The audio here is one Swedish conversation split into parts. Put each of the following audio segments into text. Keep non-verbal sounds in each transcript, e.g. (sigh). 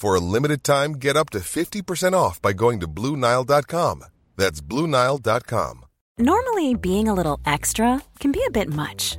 For a limited time, get up to 50% off by going to BlueNile.com. That's BlueNile.com. Normally, being a little extra can be a bit much,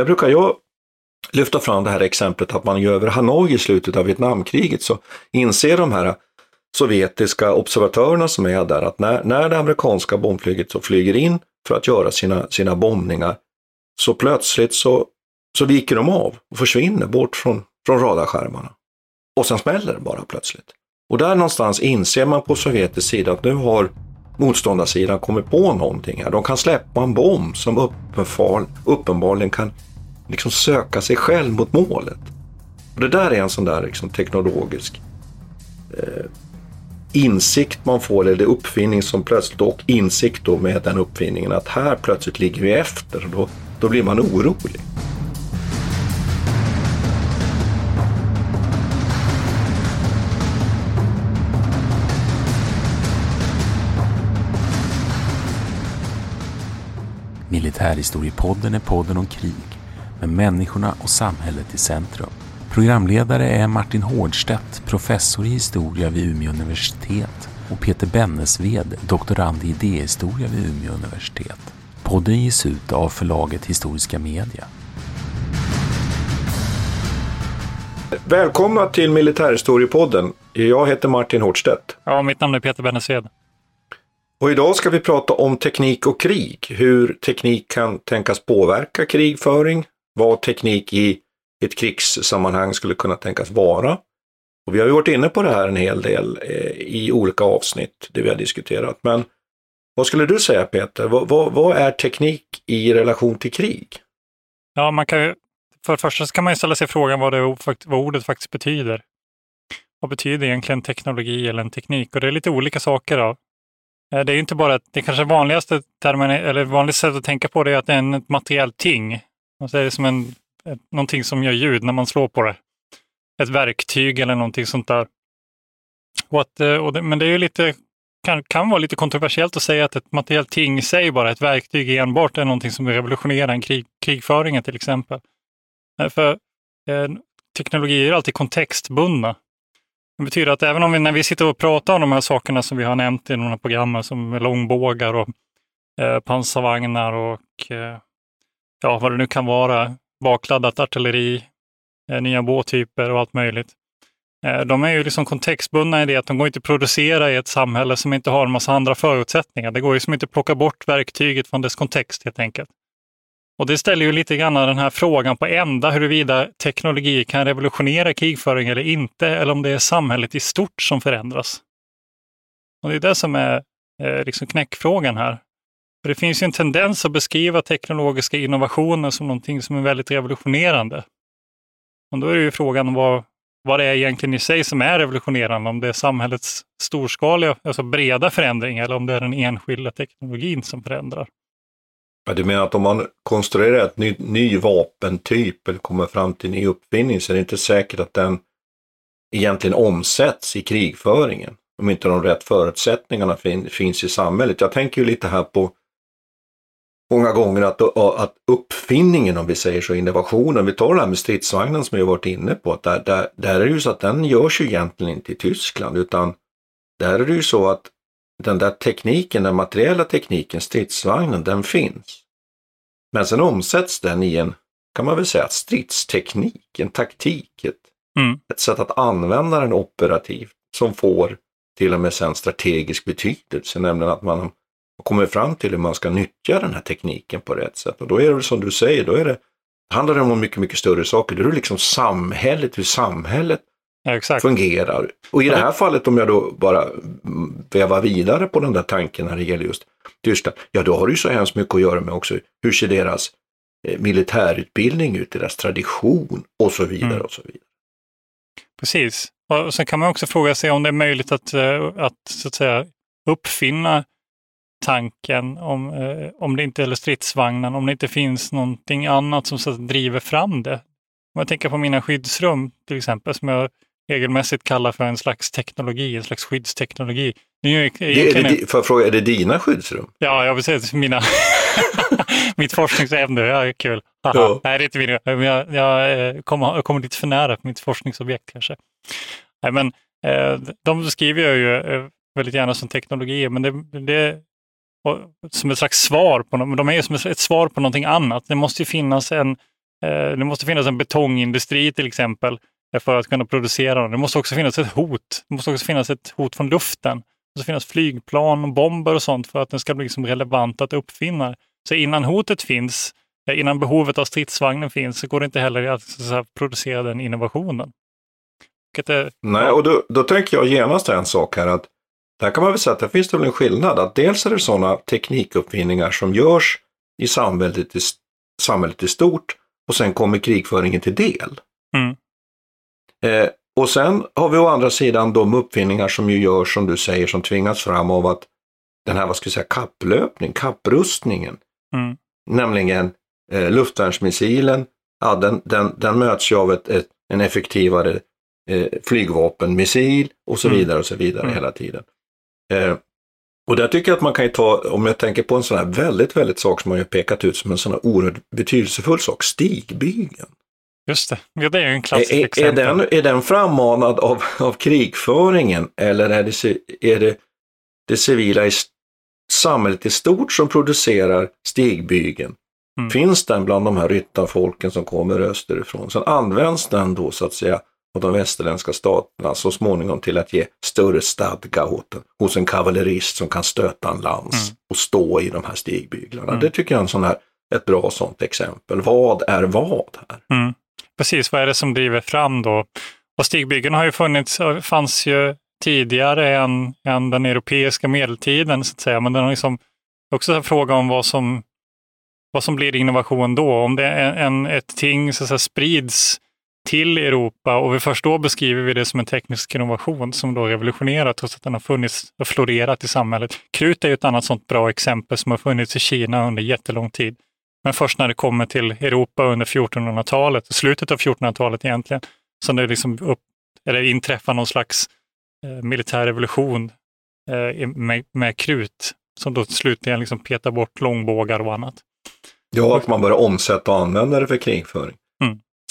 Där brukar jag lyfta fram det här exemplet att man ju över Hanoi i slutet av Vietnamkriget så inser de här sovjetiska observatörerna som är där att när, när det amerikanska bombflyget så flyger in för att göra sina, sina bombningar så plötsligt så, så viker de av och försvinner bort från, från radarskärmarna. Och sen smäller det bara plötsligt. Och där någonstans inser man på sovjetisk sida att nu har motståndarsidan kommit på någonting här. De kan släppa en bomb som uppenbar, uppenbarligen kan liksom söka sig själv mot målet. Och det där är en sån där liksom teknologisk eh, insikt man får, eller uppfinning som plötsligt, och insikt då med den uppfinningen att här plötsligt ligger vi efter. Då, då blir man orolig. Militärhistoriepodden är podden om krig med människorna och samhället i centrum. Programledare är Martin Hårdstedt, professor i historia vid Umeå universitet och Peter Bennesved, doktorand i idéhistoria vid Umeå universitet. Podden ges ut av förlaget Historiska Media. Välkomna till Militärhistoriepodden. Jag heter Martin Hårdstedt. Ja, mitt namn är Peter Bennesved. Och idag ska vi prata om teknik och krig. Hur teknik kan tänkas påverka krigföring. Vad teknik i ett krigssammanhang skulle kunna tänkas vara. Och vi har ju varit inne på det här en hel del eh, i olika avsnitt, det vi har diskuterat. Men vad skulle du säga Peter? Vad, vad, vad är teknik i relation till krig? Ja, man kan ju, för det första så kan man ju ställa sig frågan vad, det, vad ordet faktiskt betyder. Vad betyder egentligen teknologi eller en teknik? Och det är lite olika saker. Då. Eh, det är inte bara, det kanske vanligaste termen, eller vanligaste sättet att tänka på det är att det är ett materiellt ting. Alltså så är det som en, någonting som gör ljud när man slår på det. Ett verktyg eller någonting sånt där. Och att, eh, och det, men det är ju lite, kan, kan vara lite kontroversiellt att säga att ett materiellt ting i sig, bara ett verktyg enbart, är någonting som revolutionerar en krig, krigföringen till exempel. Eh, för eh, teknologier är alltid kontextbundna. Det betyder att även om vi, när vi sitter och pratar om de här sakerna som vi har nämnt i de här programmen, som långbågar och eh, pansarvagnar och eh, ja, vad det nu kan vara, bakladdat artilleri, eh, nya båttyper och allt möjligt. Eh, de är ju liksom kontextbundna i det att de går inte att producera i ett samhälle som inte har en massa andra förutsättningar. Det går ju som inte att plocka bort verktyget från dess kontext helt enkelt. Och det ställer ju lite grann den här frågan på ända huruvida teknologi kan revolutionera krigföring eller inte, eller om det är samhället i stort som förändras. Och det är det som är eh, liksom knäckfrågan här. För det finns ju en tendens att beskriva teknologiska innovationer som någonting som är väldigt revolutionerande. Och då är det ju frågan vad, vad det är egentligen i sig som är revolutionerande, om det är samhällets storskaliga, alltså breda förändring eller om det är den enskilda teknologin som förändrar. Ja, du menar att om man konstruerar ett ny, ny vapentyp eller kommer fram till en ny uppfinning så är det inte säkert att den egentligen omsätts i krigföringen. Om inte de rätt förutsättningarna fin, finns i samhället. Jag tänker ju lite här på många gånger att, att uppfinningen, om vi säger så, innovationen, vi tar det här med stridsvagnen som jag varit inne på, att där, där, där är det ju så att den görs ju egentligen inte i Tyskland, utan där är det ju så att den där tekniken, den materiella tekniken, stridsvagnen, den finns. Men sen omsätts den i en, kan man väl säga, stridsteknik, en taktik, ett, mm. ett sätt att använda den operativt som får till och med sen strategisk betydelse, nämligen att man kommer fram till hur man ska nyttja den här tekniken på rätt sätt. Och då är det väl som du säger, då är det, handlar det om mycket, mycket större saker. Då är det liksom samhället, hur samhället ja, fungerar. Och i det här fallet, om jag då bara vävar vidare på den där tanken när det gäller just Tyskland, ja då har det ju så hemskt mycket att göra med också hur ser deras eh, militärutbildning ut, deras tradition och så vidare mm. och så vidare. Precis. Och sen kan man också fråga sig om det är möjligt att, eh, att, så att säga, uppfinna tanken om, eh, om det inte, eller stridsvagnen, om det inte finns någonting annat som så driver fram det. Om jag tänker på mina skyddsrum till exempel, som jag regelmässigt kallar för en slags teknologi, en slags skyddsteknologi. Det är, det, är det, får jag fråga, är det dina skyddsrum? Ja, jag vill säga mina, (laughs) mitt forskningsämne, ja, kul. Ja. Nej, det är inte mina, jag, jag, eh, kommer, jag kommer lite för nära på mitt forskningsobjekt kanske. Nej, men eh, de skriver jag ju eh, väldigt gärna som teknologi, men det, det som ett slags svar på de är ju som ett svar på någonting annat. Det måste ju finnas en, eh, det måste finnas en betongindustri till exempel för att kunna producera dem. Det måste också finnas ett hot. Det måste också finnas ett hot från luften. Det måste finnas flygplan, och bomber och sånt för att den ska bli liksom relevant att uppfinna. Så innan hotet finns, eh, innan behovet av stridsvagnen finns, så går det inte heller att, säga, producera den innovationen. Det, Nej, och då, då tänker jag genast en sak här att där kan man väl säga att det finns det väl en skillnad. Att dels är det sådana teknikuppfinningar som görs i samhället i, samhället i stort och sen kommer krigföringen till del. Mm. Eh, och sen har vi å andra sidan de uppfinningar som ju görs, som du säger, som tvingas fram av att den här, vad ska jag säga, kapplöpning, kapprustningen. Mm. Nämligen eh, luftvärnsmissilen, ja, den, den, den möts ju av ett, ett en effektivare eh, flygvapenmissil och så mm. vidare och så vidare mm. hela tiden. Eh, och där tycker jag att man kan ju ta, om jag tänker på en sån här väldigt, väldigt sak som man ju pekat ut som en sån här oerhört betydelsefull sak, stigbygeln. Just det, ja, det är ju en klassisk är, exempel. Är den, är den frammanad av, av krigföringen eller är det, är det det civila i samhället i stort som producerar stigbygeln? Mm. Finns den bland de här ryttarfolken som kommer österifrån? Sen används den då så att säga och de västerländska staterna så småningom till att ge större stadga åt en, hos en kavallerist som kan stöta en lans mm. och stå i de här stigbyglarna. Mm. Det tycker jag är en sån här, ett bra sånt exempel. Vad är vad här? Mm. Precis, vad är det som driver fram då? Och stigbyggen har ju funnits, fanns ju tidigare än, än den europeiska medeltiden, så att säga. men den har liksom också en fråga om vad som, vad som blir innovation då. Om det är en, ett ting så att säga, sprids till Europa och vi först då beskriver vi det som en teknisk innovation som då revolutionerat trots att den har funnits och florerat i samhället. Krut är ju ett annat sånt bra exempel som har funnits i Kina under jättelång tid. Men först när det kommer till Europa under 1400-talet, slutet av 1400-talet egentligen, som det liksom upp, eller inträffar någon slags eh, militär revolution eh, med, med krut som då slutligen liksom petar bort långbågar och annat. Ja, att man börjar omsätta och använda det för krigföring.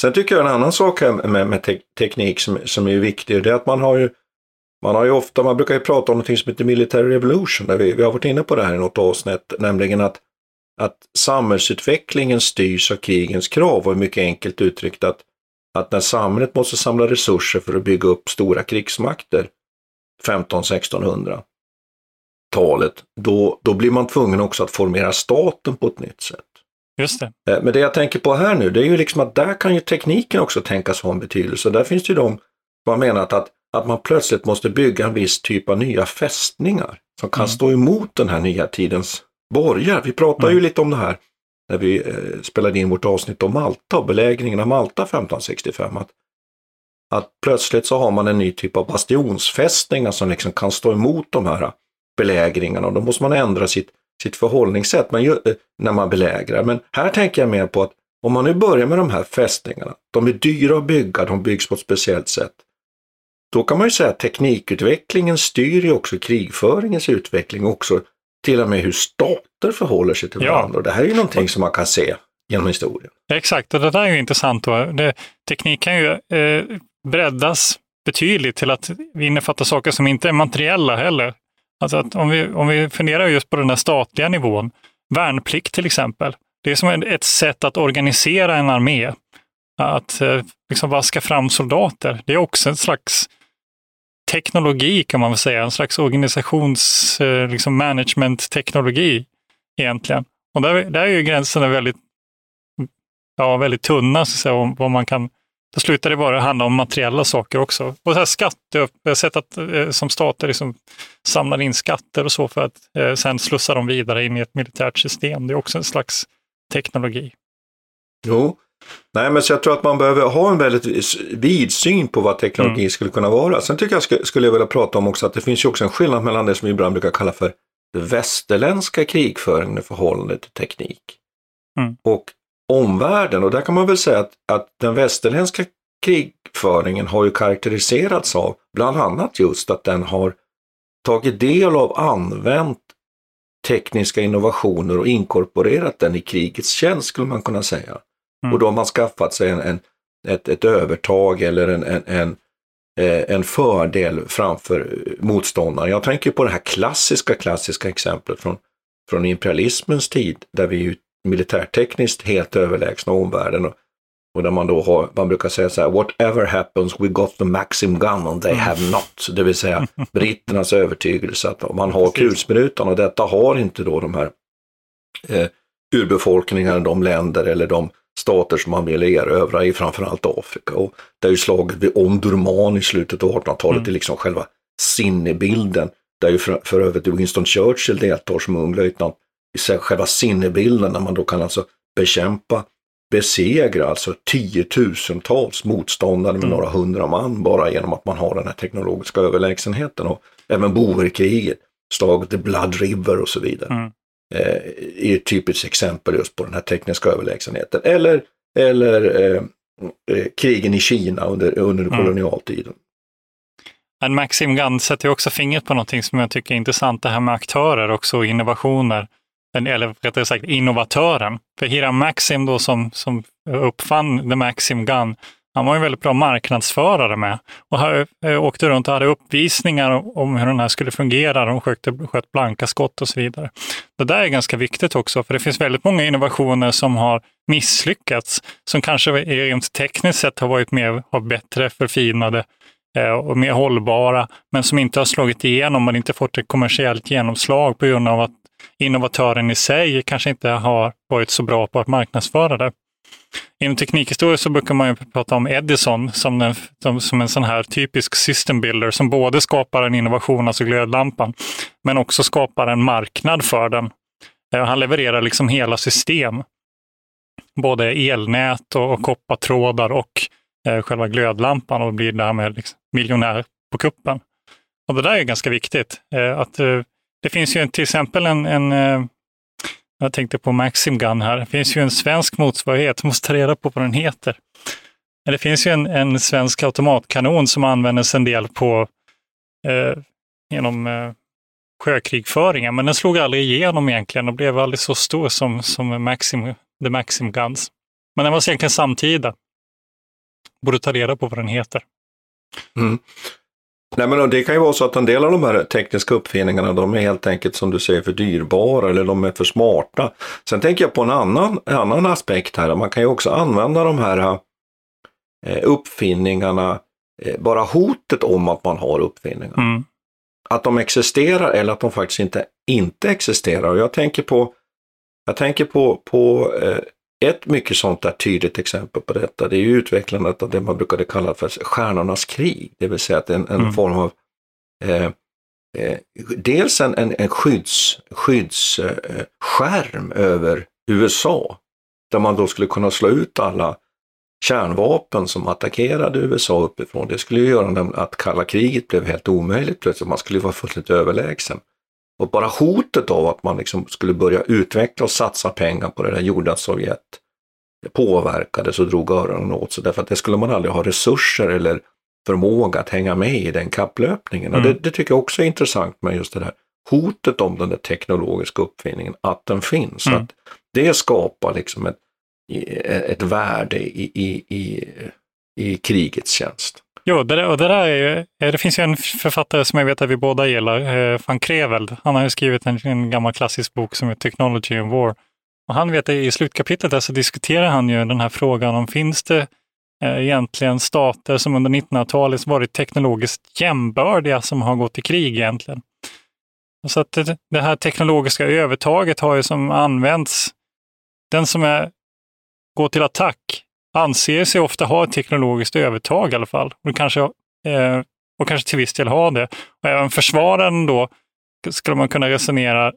Sen tycker jag en annan sak här med, med te teknik som, som är viktig, det är att man har ju man har ju ofta, man brukar ju prata om något som heter military revolution, där vi, vi har varit inne på det här i något avsnitt, nämligen att, att samhällsutvecklingen styrs av krigens krav och är mycket enkelt uttryckt att, att när samhället måste samla resurser för att bygga upp stora krigsmakter 15-1600 talet, då, då blir man tvungen också att formera staten på ett nytt sätt. Just det. Eh, men det jag tänker på här nu, det är ju liksom att där kan ju tekniken också tänkas ha en betydelse. Där finns det ju de som har menat att att man plötsligt måste bygga en viss typ av nya fästningar som kan Mm. stå emot den här nya tidens borgar. Vi pratade ju Mm. lite om det här när vi eh, spelade in vårt avsnitt om Malta och belägringen av Malta 1565. Att, att plötsligt så har man en ny typ av bastionsfästningar som liksom kan stå emot de här belägringarna och då måste man ändra sitt, sitt förhållningssätt men ju, eh, när man belägrar. Men här tänker jag mer på att om man nu börjar med de här fästningarna, de är dyra att bygga, de byggs på ett speciellt sätt. Då kan man ju säga att teknikutvecklingen styr ju också krigföringens utveckling också till och med hur stater förhåller sig till Ja. varandra. Och det här är ju någonting som man kan se genom historien. Exakt, och det där är ju intressant. Då. Det, teknik kan ju eh, breddas betydligt till att vi innefattar saker som inte är materiella heller. Alltså att om, vi, om vi funderar just på den där statliga nivån, värnplikt till exempel. Det är som ett- sätt att organisera en armé. Att eh, liksom vaska fram soldater. Det är också en slags teknologi kan man väl säga, en slags organisations eh, liksom management-teknologi egentligen. Och där, där är ju gränserna väldigt ja, väldigt tunna, så att säga, om vad man kan... Då slutar det bara handla om materiella saker också. Och så här skatter, jag har sett att eh, som stater liksom samlar in skatter och så för att eh, sen slussa dem vidare in i ett militärt system. Det är också en slags teknologi. Jo, nej men så jag tror att man behöver ha en väldigt vid syn på vad teknologi Mm. skulle kunna vara. Sen tycker jag sk- skulle jag vilja prata om också att det finns ju också en skillnad mellan det som vi ibland brukar kalla för det västerländska i förhållande till teknik. Mm. Och omvärlden, och där kan man väl säga att, att den västerländska krigföringen har ju karaktäriserats av bland annat just att den har tagit del av använt tekniska innovationer och inkorporerat den i krigets tjänst skulle man kunna säga. Mm. Och då har man skaffat sig en, en, ett, ett övertag eller en, en, en, eh, en fördel framför motståndaren. Jag tänker på det här klassiska, klassiska exemplet från, från imperialismens tid där vi ju militärtekniskt helt överlägsna omvärlden. Och, och där man då har, man brukar säga så här, whatever happens we got the maxim gun and they have not. Det vill säga (laughs) britternas övertygelse att man har kulsprutan och detta har inte då de här eh, urbefolkningarna, de länder eller de stater som man vill erövra i framförallt Afrika. Och det är ju slaget vid Omdurman i slutet av 1800-talet Mm. är liksom själva sinnebilden. Där ju för, för övrigt Winston Churchill deltar som ung löjtnant själva sinnebilden när man då kan alltså bekämpa, besegra alltså tiotusentals motståndare med Mm. några hundra man bara genom att man har den här teknologiska överlägsenheten. Och även boerkriget, slaget i Blood River och så vidare Mm. eh, är ett typiskt exempel just på den här tekniska överlägsenheten. Eller, eller eh, eh, krigen i Kina under, under Mm. kolonialtiden. En Maxim Gun sätter också fingret på någonting som jag tycker är intressant, det här med aktörer också och innovationer. Eller rättare sagt innovatören. För Hiram Maxim då som, som uppfann The Maxim Gun, han var en väldigt bra marknadsförare med. Och här, eh, åkte runt och hade uppvisningar om hur den här skulle fungera. De sköt, sköt blanka skott och så vidare. Det där är ganska viktigt också, för det finns väldigt många innovationer som har misslyckats, som kanske rent tekniskt sett har varit mer, har bättre förfinade eh, och mer hållbara, men som inte har slagit igenom och inte fått ett kommersiellt genomslag på grund av att innovatören i sig kanske inte har varit så bra på att marknadsföra det. Inom teknikhistoria så brukar man ju prata om Edison som en, som, som en sån här typisk system builder som både skapar en innovation, alltså glödlampan, men också skapar en marknad för den. Eh, han levererar liksom hela system, både elnät och, och koppartrådar och eh, själva glödlampan och blir därmed liksom miljonär på kuppen. Och det där är ganska viktigt. Eh, att, eh, det finns ju en, till exempel en, en eh, jag tänkte på Maxim Gun här, det finns ju en svensk motsvarighet, jag måste ta reda på vad den heter. Men Det finns ju en, en svensk automatkanon som användes en del på eh, genom eh, sjökrigföringen, men den slog aldrig igenom egentligen och blev aldrig så stor som, som Maxim, The Maxim Guns. Men den var egentligen samtida. Borde ta reda på vad den heter. Mm. Nej, men det kan ju vara så att en del av de här tekniska uppfinningarna, de är helt enkelt som du säger för dyrbara eller de är för smarta. Sen tänker jag på en annan, en annan aspekt här. Man kan ju också använda de här eh, uppfinningarna, eh, bara hotet om att man har uppfinningar. Mm. Att de existerar eller att de faktiskt inte, inte existerar. Och jag tänker på, jag tänker på, på eh, ett mycket sånt där tydligt exempel på detta, det är ju utvecklandet av det man brukade kalla för stjärnornas krig, det vill säga att en, en Mm. form av eh, eh, dels en, en, en skydds, skydds eh, över USA, där man då skulle kunna slå ut alla kärnvapen som attackerade USA uppifrån. Det skulle ju göra att kalla kriget blev helt omöjligt plötsligt, man skulle vara fullständigt överlägsen. Och bara hotet av att man liksom skulle börja utveckla och satsa pengar på det där gjorde att Sovjet påverkades och drog öronen åt sig därför att det skulle man aldrig ha resurser eller förmåga att hänga med i den kapplöpningen. Mm. det, det tycker jag också är intressant med just det där hotet om den där teknologiska uppfinningen, att den finns. Mm. Att det skapar liksom ett, ett värde i, i, i, i krigets tjänst. Jo, det, där- och det där är ju, det finns ju en författare som jag vet att vi båda gillar, eh, van Kreveld. Han har ju skrivit en, en gammal klassisk bok som heter Technology and War. Och han vet i slutkapitlet där så diskuterar han ju den här frågan om finns det eh, egentligen stater som under 1900-talet varit teknologiskt jämbördiga som har gått i krig egentligen. Och Så att det, det här teknologiska övertaget har ju som använts, den som är, går till attack anser sig ofta ha ett teknologiskt övertag i alla fall. Och kanske, eh, och kanske till viss del ha det. Och även försvararen då, skulle man kunna resonera,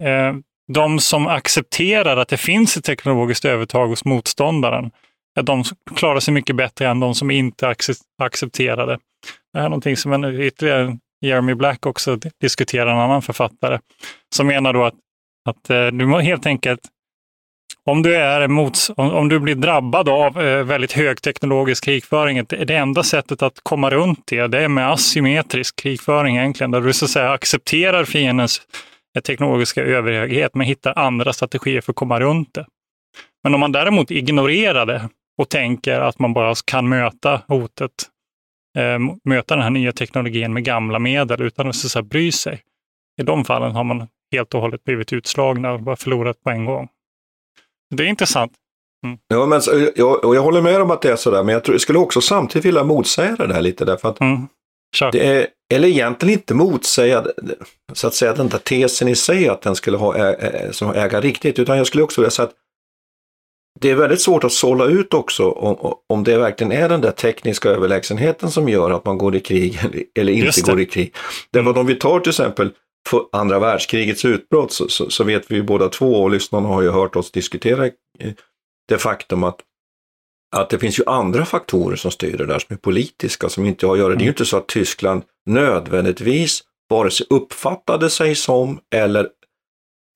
eh, de som accepterar att det finns ett teknologiskt övertag hos motståndaren, att de klarar sig mycket bättre än de som inte accepterar det. Det här är någonting som en, ytterligare Jeremy Black också diskuterar, en annan författare, som menar då att, att eh, du helt enkelt om du, är emot, om, om du blir drabbad av eh, väldigt högteknologisk krigföring, det, det enda sättet att komma runt det, det är med asymmetrisk krigföring egentligen, där du så att säga accepterar fiendens eh, teknologiska överhöghet, men hittar andra strategier för att komma runt det. Men om man däremot ignorerar det och tänker att man bara kan möta hotet, eh, möta den här nya teknologin med gamla medel utan att så att säga, bry sig. I de fallen har man helt och hållet blivit utslagna och bara förlorat på en gång. Det är intressant. Ja, men, jag, och jag håller med om att det är sådär, men jag, tror, jag skulle också samtidigt vilja motsäga det där lite därför att Mm. Det är, eller egentligen inte motsäga så att säga den där tesen i sig att den skulle ha ä, som äga riktigt, utan jag skulle också vilja säga att det är väldigt svårt att sålla ut också om, om det verkligen är den där tekniska överlägsenheten som gör att man går i krig (laughs) eller, inte går i krig. Därför att om vi tar till exempel andra världskrigets utbrott så, så, så vet vi ju båda två och lyssnarna har ju hört oss diskutera eh, det faktum att att det finns ju andra faktorer som styr det där som är politiska som inte har att göra. Det är ju inte så att Tyskland nödvändigtvis vare sig uppfattade sig som eller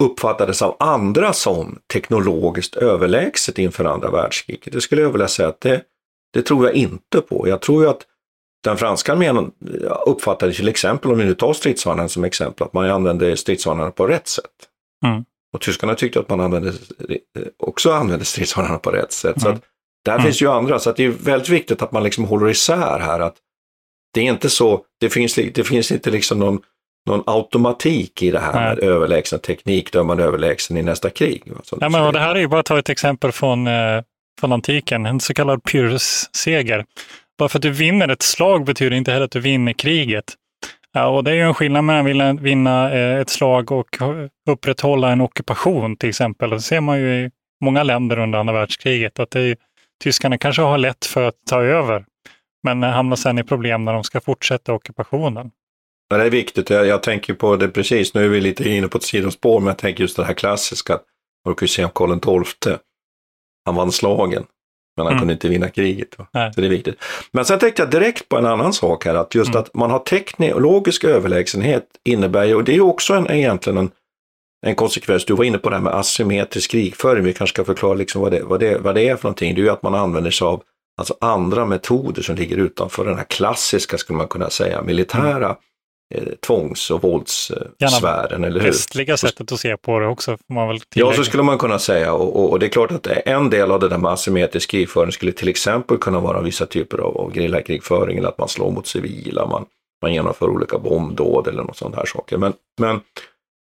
uppfattades av andra som teknologiskt överlägset inför andra världskriget. Det skulle jag vilja säga att det, det tror jag inte på. Jag tror ju att den franska armén uppfattade till exempel, om vi nu tar stridsvagnarna som exempel, att man använde stridsvagnarna på rätt sätt. Mm. Och tyskarna tyckte att man använde, också använde stridsvagnarna på rätt sätt. Så Mm. att där Mm. finns ju andra, så det är väldigt viktigt att man liksom håller isär här. att Det är inte så, det finns, det finns inte liksom någon, någon automatik i det här Nej. med överlägsen teknik, då är man överlägsen i nästa krig. Ja, men, och det här är ju bara att ta ett exempel från, eh, från antiken, en så kallad pyrrhusseger. Bara för att du vinner ett slag betyder inte heller att du vinner kriget. Ja, och det är ju en skillnad mellan att vilja vinna eh, ett slag och upprätthålla en ockupation till exempel. Det ser man ju i många länder under andra världskriget, att det är, tyskarna kanske har lätt för att ta över, men eh, hamnar sedan i problem när de ska fortsätta ockupationen. Men det är viktigt, jag, jag tänker på det precis, nu är vi lite inne på ett sidospår, men jag tänker just det här klassiska, att man kan ju se om Karl XII, han vann slagen, men han Mm. kunde inte vinna kriget. Så det är viktigt. Men sen tänkte jag direkt på en annan sak här, att just Mm. att man har teknologisk överlägsenhet innebär ju, och det är ju också en, egentligen en, en konsekvens, du var inne på det här med asymmetrisk krigföring, vi kanske ska förklara liksom vad, det, vad, det, vad det är för någonting, det är ju att man använder sig av alltså andra metoder som ligger utanför den här klassiska, skulle man kunna säga, militära eh, tvångs och våldssfären, eller hur? Västliga sättet att se på det också, får man väl Ja, så skulle man kunna säga och, och, och det är klart att en del av det där med asymmetrisk krigföring skulle till exempel kunna vara vissa typer av, av gerillakrigföring eller att man slår mot civila, man, man genomför olika bombdåd eller något sånt här saker. Men, men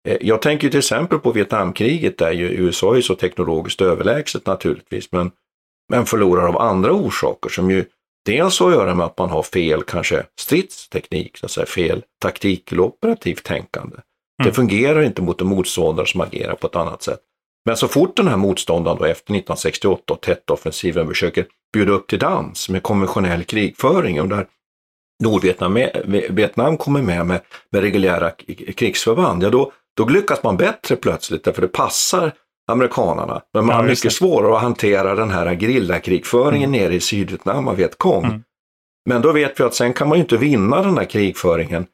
eh, jag tänker till exempel på Vietnamkriget där ju USA är så teknologiskt överlägset naturligtvis, men, men förlorar av andra orsaker som ju dels har att göra med att man har fel kanske stridsteknik, så att säga, fel taktik eller operativt tänkande. Det Mm. fungerar inte mot en motståndare som agerar på ett annat sätt. Men så fort den här motståndaren då efter 1968 och Tet-offensiven försöker bjuda upp till dans med konventionell krigföring och där Nordvietnam Vietnam kommer med, med med reguljära krigsförband, ja då, då lyckas man bättre plötsligt därför det passar amerikanarna. Men man ja, har mycket svårare att hantera den här gerillakrigföringen mm. nere i Sydvietnam av Vietkong. Mm. Men då vet vi att sen kan man ju inte vinna den här krigföringen,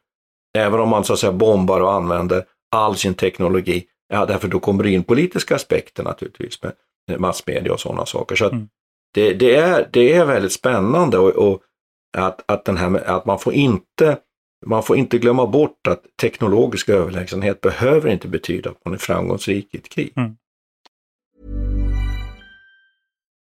även om man så att säga bombar och använder all sin teknologi. Ja, därför då kommer det in politiska aspekter naturligtvis med massmedia och sådana saker. Så mm. det, det, är, det är väldigt spännande och, och att, att, den här, att man får inte man får inte glömma bort att teknologisk överlägsenhet behöver inte betyda att man är framgångsrik i ett krig. Mm.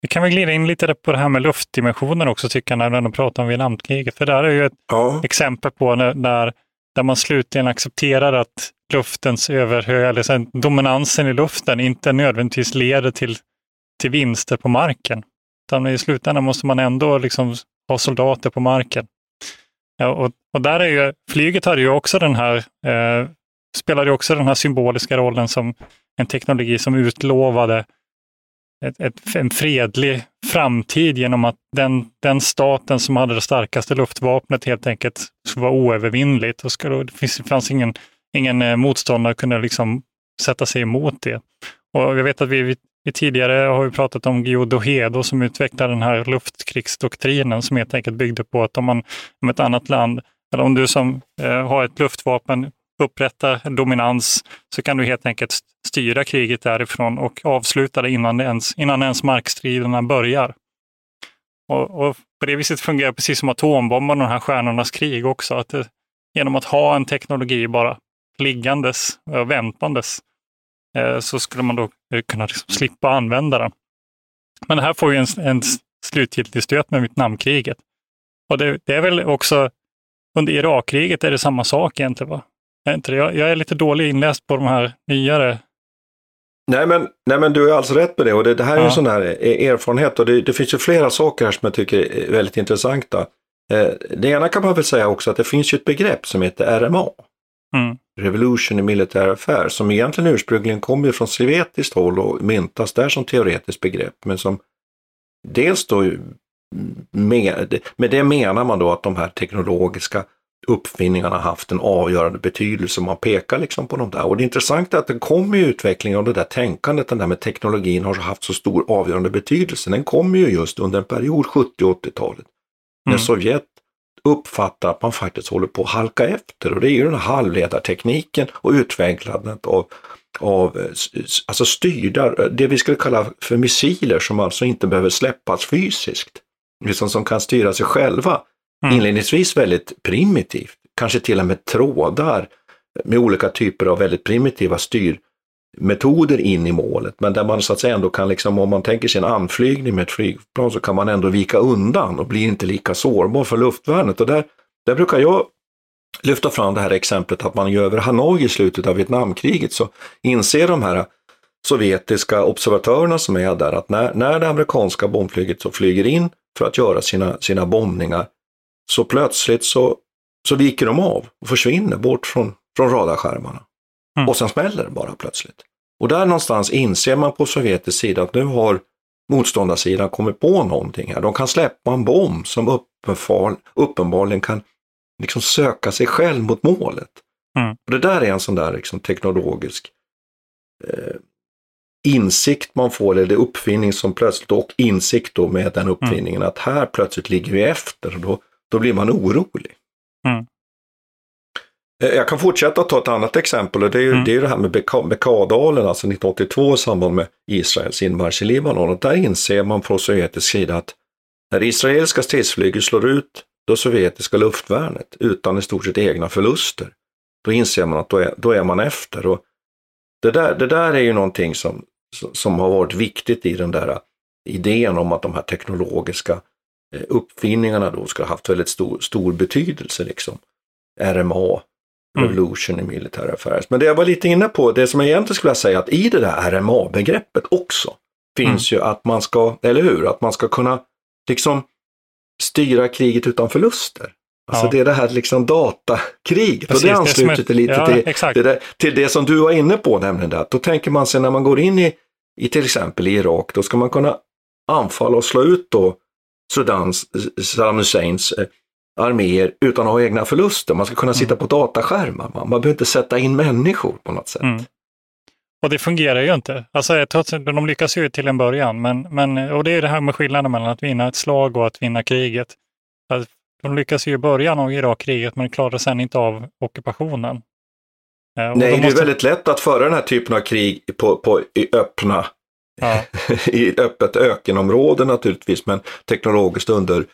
Vi kan väl glida in lite på det här med luftdimensionen också tycker jag, när de pratar om Vietnamkriget. För där är ju ett ja. exempel på när, när, där man slutligen accepterar att luftens överhö, eller sen, dominansen i luften inte nödvändigtvis leder till, till vinster på marken. Utan i slutändan måste man ändå liksom ha soldater på marken. Ja, och, och där är ju, flyget hade ju också den här, eh, spelade ju också den här symboliska rollen som en teknologi som utlovade ett, ett, en fredlig framtid genom att den, den staten som hade det starkaste luftvapnet helt enkelt skulle vara oövervinnligt. Och skulle, det fanns ingen, ingen eh, motståndare som kunde liksom sätta sig emot det. Och jag vet att vi, vi, vi tidigare har vi pratat om Guillaume Dohedo som utvecklade den här luftkrigsdoktrinen som helt enkelt byggde på att om, man, om ett annat land, eller om du som eh, har ett luftvapen upprätta dominans så kan du helt enkelt styra kriget därifrån och avsluta det innan, det ens, innan ens markstriderna börjar. Och, och, på det viset fungerar precis som atombomben och de här stjärnornas krig också. Att det, genom att ha en teknologi bara liggandes och väntandes eh, så skulle man då eh, kunna liksom slippa använda den. Men det här får ju en, en slutgiltig stöt med Vietnamkriget. Och det, det är väl också under Irakkriget är det samma sak egentligen. Va? Är inte? Jag, jag är lite dålig inläst på de här nyare Nej men, nej men du är alltså rätt med det och det, det här är ja. en sån här erfarenhet och det, det, finns ju flera saker här som jag tycker är väldigt intressanta. Eh, det ena kan man väl säga också att det finns ju ett begrepp som heter RMA. Mm. Revolution in Military Affairs som egentligen ursprungligen kommer från sovjetiskt håll och myntas där som teoretiskt begrepp men som dels då med, med det menar man då att de här teknologiska uppfinningarna haft en avgörande betydelse. Man pekar liksom på de där. Och det intressanta är att det kommer ju utvecklingen av det där tänkandet, den där med teknologin har haft så stor avgörande betydelse. Den kommer ju just under en period, 70 80-talet, när mm. Sovjet uppfattar att man faktiskt håller på att halka efter. Och det är ju den här halvledartekniken och utvecklandet av, av alltså styrda, det vi skulle kalla för missiler som alltså inte behöver släppas fysiskt, liksom som kan styra sig själva. Mm. Inledningsvis väldigt primitivt, kanske till och med trådar med olika typer av väldigt primitiva styrmetoder in i målet, men där man så att säga ändå kan, liksom, om man tänker sig en anflygning med ett flygplan så kan man ändå vika undan och blir inte lika sårbar för luftvärnet. Och där, där brukar jag lyfta fram det här exemplet att man ju över Hanoi i slutet av Vietnamkriget så inser de här sovjetiska observatörerna som är där att när, när det amerikanska bombflyget så flyger in för att göra sina, sina bombningar så plötsligt så, så viker de av och försvinner bort från, från radarskärmarna. Mm. Och sen smäller det bara plötsligt. Och där någonstans inser man på sovjetisk sida att nu har motståndarsidan kommit på någonting här. De kan släppa en bomb som uppenbarligen kan liksom söka sig själv mot målet. Mm. Och det där är en sån där liksom teknologisk eh, insikt man får, eller uppfinning som plötsligt, och insikt då med den uppfinningen, mm. att här plötsligt ligger vi efter och då, då blir man orolig. Mm. Eh, jag kan fortsätta att ta ett annat exempel och det är ju mm. det, är det här med Bekadalen, alltså 1982 i samband med Israels inmarsch i Libanon. Och där inser man från sovjetisk sida att när israeliska stridsflyget slår ut det sovjetiska luftvärnet utan i stort sett egna förluster, då inser man att då är, då är man efter. Och det, där, det där är ju någonting som, som har varit viktigt i den där idén om att de här teknologiska uppfinningarna då ska ha haft väldigt stor, stor betydelse. Liksom. RMA, mm. Revolution mm. i Military Affairs. Men det jag var lite inne på, det som jag egentligen skulle säga att i det där RMA-begreppet också finns mm. ju att man ska, eller hur, att man ska kunna liksom styra kriget utan förluster. Alltså ja. det är det här liksom datakriget Precis, och det ansluter det lite ja, till, det till det som du var inne på, nämligen det att då tänker man sig när man går in i, i till exempel i Irak, då ska man kunna anfalla och slå ut då Sudans, Saddam Husseins eh, arméer utan att ha egna förluster. Man ska kunna sitta mm. på dataskärmar, man, man behöver inte sätta in människor på något sätt. Mm. Och det fungerar ju inte. Alltså, trots, de lyckas ju till en början, men, men, och det är det här med skillnaden mellan att vinna ett slag och att vinna kriget. Alltså, de lyckas ju i början av Irakkriget, men klarar sedan inte av ockupationen. Eh, Nej, måste... det är väldigt lätt att föra den här typen av krig på, på öppna, ja. (laughs) i öppet ökenområde naturligtvis, men teknologiskt under,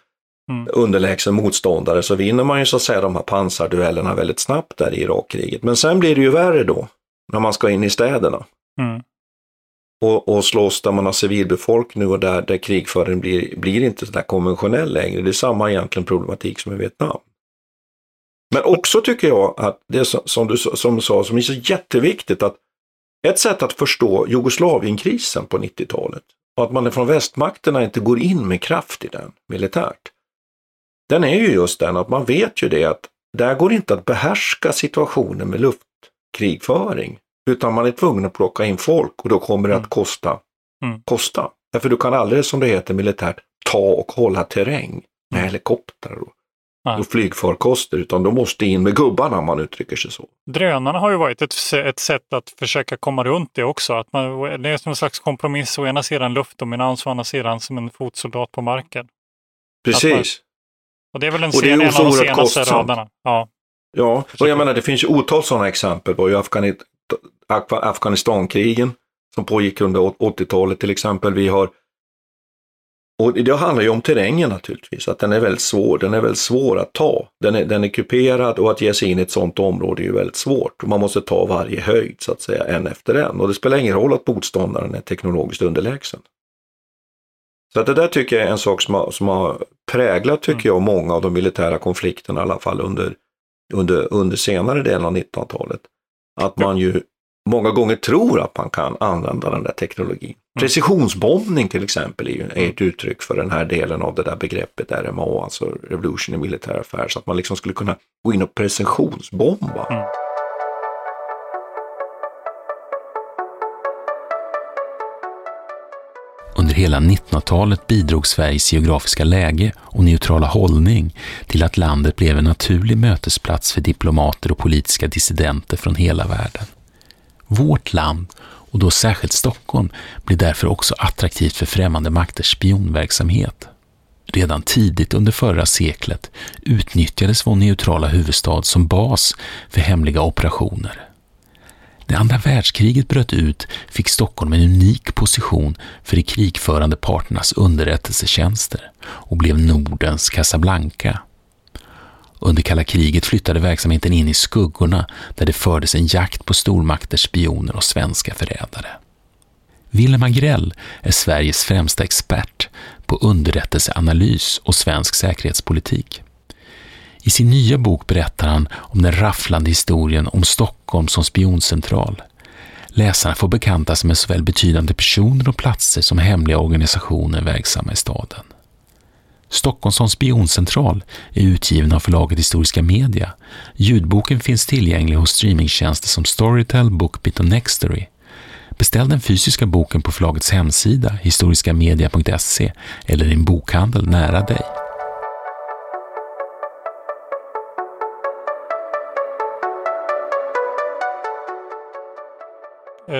mm. underlägsen motståndare så vinner man ju så att säga de här pansarduellerna väldigt snabbt där i Irakkriget. Men sen blir det ju värre då när man ska in i städerna. Mm. Och, och slåss där man har civilbefolkning och där, där krigföringen blir, blir inte sådär konventionell längre. Det är samma egentligen problematik som i Vietnam. Men också tycker jag att det som du som sa, som är så jätteviktigt, att ett sätt att förstå Jugoslavienkrisen på 90-talet och att man från västmakterna inte går in med kraft i den militärt. Den är ju just den att man vet ju det att där går inte att behärska situationen med luft, krigföring. Utan man är tvungen att plocka in folk och då kommer det att mm. kosta. Mm. kosta. Därför du kan aldrig, som det heter militärt, ta och hålla terräng med mm. helikoptrar och, och flygfarkoster, utan de måste in med gubbarna om man uttrycker sig så. Drönarna har ju varit ett, ett sätt att försöka komma runt det också. Att man, det är som en slags kompromiss, å ena sidan luftdominans, å andra sidan som en fotsoldat på marken. Precis. Man, och det är väl en, en av de senaste raderna. Ja. Ja, och jag menar det finns ju otal sådana exempel. på Afghan Afghanistankrigen som pågick under 80-talet till exempel. Vi har och det handlar ju om terrängen naturligtvis, att den är väldigt svår. Den är väldigt svår att ta. Den är, den är kuperad och att ge sig in i ett sådant område är ju väldigt svårt. Man måste ta varje höjd så att säga, en efter en. Och det spelar ingen roll att motståndaren är teknologiskt underlägsen. Så att det där tycker jag är en sak som har, som har präglat, tycker mm. jag, många av de militära konflikterna i alla fall under under, under senare delen av 1900-talet. Att man ju många gånger tror att man kan använda den där teknologin. Mm. Precisionsbombning till exempel är ju är ett uttryck för den här delen av det där begreppet RMA, alltså Revolution in Military Affairs, att man liksom skulle kunna gå in och precisionsbomba. Mm. Under hela 1900-talet bidrog Sveriges geografiska läge och neutrala hållning till att landet blev en naturlig mötesplats för diplomater och politiska dissidenter från hela världen. Vårt land, och då särskilt Stockholm, blir därför också attraktivt för främmande makters spionverksamhet. Redan tidigt under förra seklet utnyttjades vår neutrala huvudstad som bas för hemliga operationer. När andra världskriget bröt ut fick Stockholm en unik position för de krigförande parternas underrättelsetjänster och blev Nordens Casablanca. Under kalla kriget flyttade verksamheten in i skuggorna där det fördes en jakt på stormakters spioner och svenska förrädare. Willem Agrell är Sveriges främsta expert på underrättelseanalys och svensk säkerhetspolitik. I sin nya bok berättar han om den rafflande historien om Stockholm som spioncentral. Läsarna får bekanta sig med såväl betydande personer och platser som hemliga organisationer verksamma i staden. Stockholms som spioncentral är utgiven av förlaget Historiska Media. Ljudboken finns tillgänglig hos streamingtjänster som Storytel, Bookbit och Nextory. Beställ den fysiska boken på förlagets hemsida historiskamedia.se eller i en bokhandel nära dig.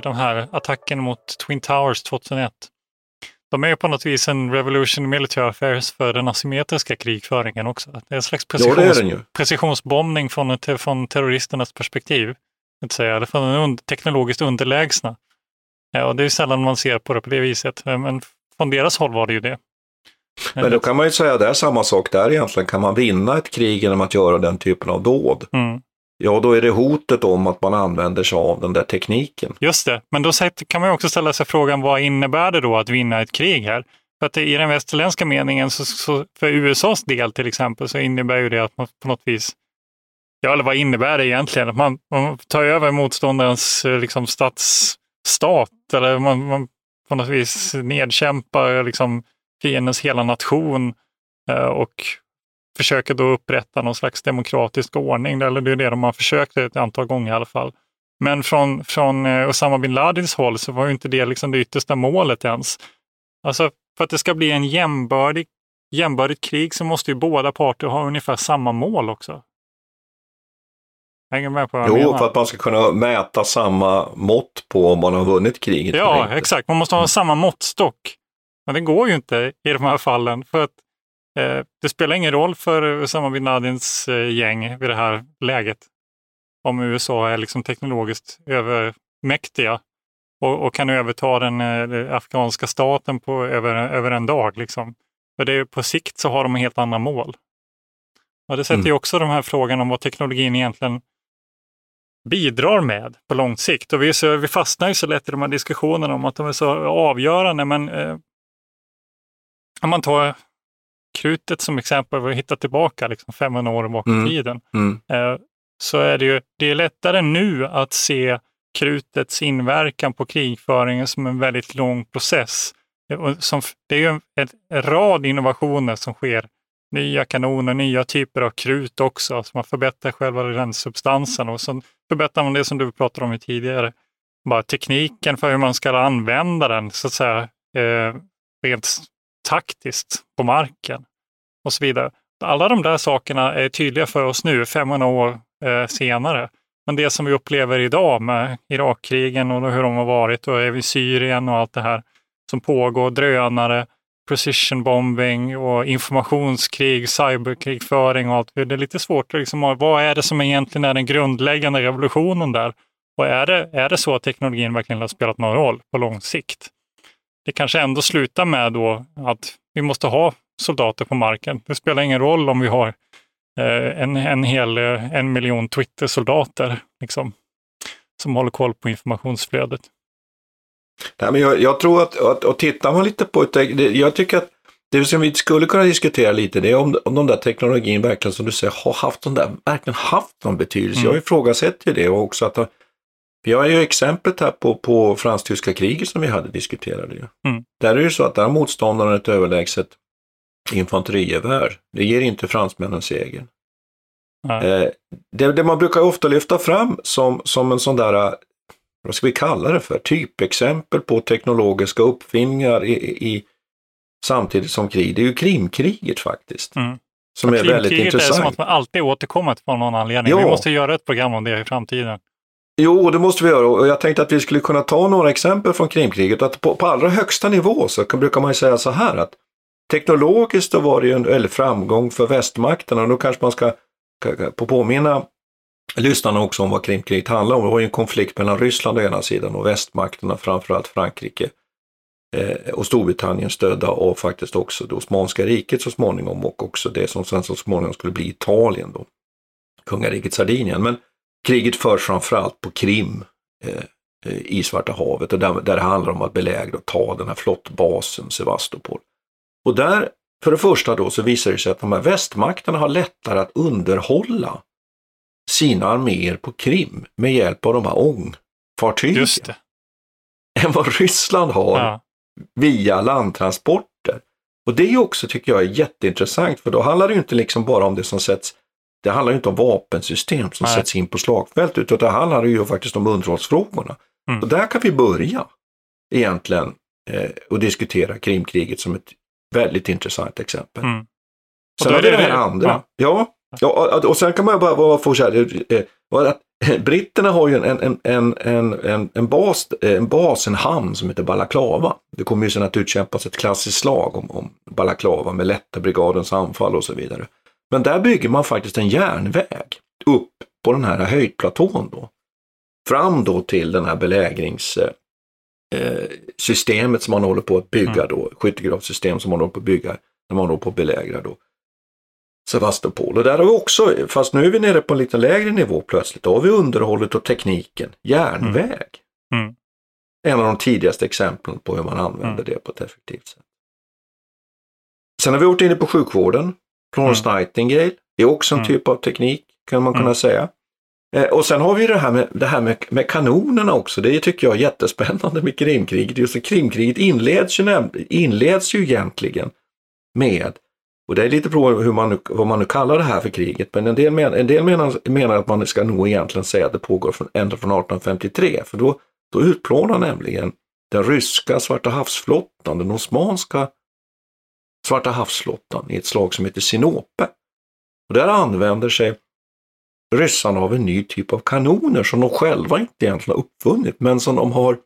De här attacken mot Twin Towers 2001. De är på något vis en revolution in military affairs för den asymmetriska krigföringen också. Det är en slags precisions, ja, precisionsbombning från, från terroristernas perspektiv. Att säga, eller från den teknologiskt underlägsna. Ja, och det är sällan man ser på det på det viset, men från deras håll var det ju det. Men då kan man ju säga att det är samma sak där egentligen. Kan man vinna ett krig genom att göra den typen av dåd? Mm. Ja, då är det hotet om att man använder sig av den där tekniken. Just det, men då kan man också ställa sig frågan vad innebär det då att vinna ett krig här? För att i den västerländska meningen, så, så, för USAs del till exempel, så innebär ju det att man på något vis, ja eller vad innebär det egentligen? Att man, man tar över motståndarens eh, liksom, statsstat eller man, man på något vis nedkämpar liksom, fiendens hela nation eh, och försöker då upprätta någon slags demokratisk ordning. Eller det är det de har försökt ett antal gånger i alla fall. Men från, från eh, Osama bin Ladins håll så var ju inte det liksom det yttersta målet ens. Alltså för att det ska bli en jämbördig, jämbördigt krig så måste ju båda parter ha ungefär samma mål också. Hänger med på vad Jo, jag menar? för att man ska kunna mäta samma mått på om man har vunnit kriget. Ja, exakt. Man måste ha samma måttstock. Men det går ju inte i de här fallen. För att det spelar ingen roll för Usama bin Ladins eh, gäng vid det här läget. Om USA är liksom teknologiskt övermäktiga och, och kan överta den eh, afghanska staten på, över, över en dag. Liksom. För det är, på sikt så har de helt andra mål. Och det sätter Mm. ju också de här frågan om vad teknologin egentligen bidrar med på lång sikt. Och vi, så, vi fastnar ju så lätt i de här diskussionerna om att de är så avgörande. Men eh, om man tar krutet som exempel, vi hittar tillbaka liksom 500 år bak i Mm. tiden, Mm. eh, så är det ju det är lättare nu att se krutets inverkan på krigföringen som en väldigt lång process. Eh, Som, det är ju en, en rad innovationer som sker. Nya kanoner, nya typer av krut också, så man förbättrar själva den substansen och så förbättrar man det som du pratade om tidigare. Bara tekniken för hur man ska använda den, så att säga, eh, rent taktiskt på marken och så vidare. Alla de där sakerna är tydliga för oss nu, 500 år eh, senare. Men det som vi upplever idag med Irakkrigen och hur de har varit och även Syrien och allt det här som pågår, drönare, precision bombing och informationskrig, cyberkrigföring och allt. Det är lite svårt att liksom, vad är det som egentligen är den grundläggande revolutionen där? Och är det, är det så att teknologin verkligen har spelat någon roll på lång sikt? Det kanske ändå slutar med då att vi måste ha soldater på marken. Det spelar ingen roll om vi har eh, en, en hel eh, en miljon Twitter-soldater liksom, som håller koll på informationsflödet. Nej, men jag, jag tror att, att och tittar man lite på det, det, jag tycker att det som vi skulle kunna diskutera lite, det är om, om de där teknologin verkligen, som du säger, har haft de där, verkligen haft någon betydelse. Mm. Jag ifrågasätter ju det och också att vi har ju exemplet här på, på fransk-tyska kriget som vi hade diskuterat. Ju. Mm. Där är det ju så att där har motståndaren ett överlägset infanterigevär. Det ger inte fransmännen segern. Nej. Eh, det, det man brukar ofta lyfta fram som, som en sån där, vad ska vi kalla det för, typexempel på teknologiska uppfinningar i, i, samtidigt som krig, det är ju Krimkriget faktiskt. Mm. Som är väldigt Krimkriget är som intressant. att man alltid återkommer på någon anledning. Ja. Vi måste göra ett program om det i framtiden. Jo, det måste vi göra och jag tänkte att vi skulle kunna ta några exempel från Krimkriget. Att på, på allra högsta nivå så kan, brukar man ju säga så här att teknologiskt var det ju en väldig framgång för västmakterna och då kanske man ska på påminna lyssnarna också om vad Krimkriget handlar om. Det var ju en konflikt mellan Ryssland å ena sidan och västmakterna, framförallt Frankrike, eh, och Storbritannien stödda av faktiskt också det Osmanska riket så småningom och också det som sen så småningom skulle bli Italien då, kungariket Sardinien. Men kriget förs framförallt på Krim eh, eh, i Svarta havet och där, där det handlar om att belägra och ta den här flottbasen Sevastopol. Och där, för det första då, så visar det sig att de här västmakterna har lättare att underhålla sina arméer på Krim med hjälp av de här ångfartygen. Än vad Ryssland har Ja. via landtransporter. Och det är ju också, tycker jag, är jätteintressant för då handlar det ju inte liksom bara om det som sätts det handlar ju inte om vapensystem som Nej. sätts in på slagfält utan det handlar ju faktiskt om underhållsfrågorna. Mm. Och där kan vi börja egentligen eh, och diskutera Krimkriget som ett väldigt intressant exempel. Mm. Och Sen är det det här det- andra. Ja. Ja. och sen kan man bara, bara få så här, eh, och att britterna har ju en, en, en, en, en, en, bas, en bas, en hamn som heter Balaklava. Det kommer ju sen att utkämpas ett klassiskt slag om, om Balaklava med lätta brigadens anfall och så vidare. Men där bygger man faktiskt en järnväg upp på den här höjdplatån då. Fram då till den här belägringssystemet eh, systemet som man håller på att bygga då, skyttegravssystem som man håller på att bygga när man håller på att belägra då. Sevastopol. Och där har vi också, fast nu är vi nere på en lite lägre nivå plötsligt, då har vi underhållet och tekniken, järnväg. Mm. En av de tidigaste exemplen på hur man använder det på ett effektivt sätt. Sen har vi varit inne på sjukvården. Florence Nightingale är också en Mm. typ av teknik, kan man kunna Mm. säga. Eh, och sen har vi det här, med, det här med, med kanonerna också. Det tycker jag är jättespännande med Krimkriget. Just det, Krimkriget inleds ju, inleds ju egentligen med, och det är lite på hur man vad man nu kallar det här för kriget, men en del, men, en del menar, menar att man ska nog egentligen säga att det pågår från, ända från 1853, för då, då utplånar nämligen den ryska Svarta havsflottan, den osmanska Svarta havsflottan i ett slag som heter Sinope. Och där använder sig ryssarna av en ny typ av kanoner som de själva inte egentligen har uppfunnit, men som de har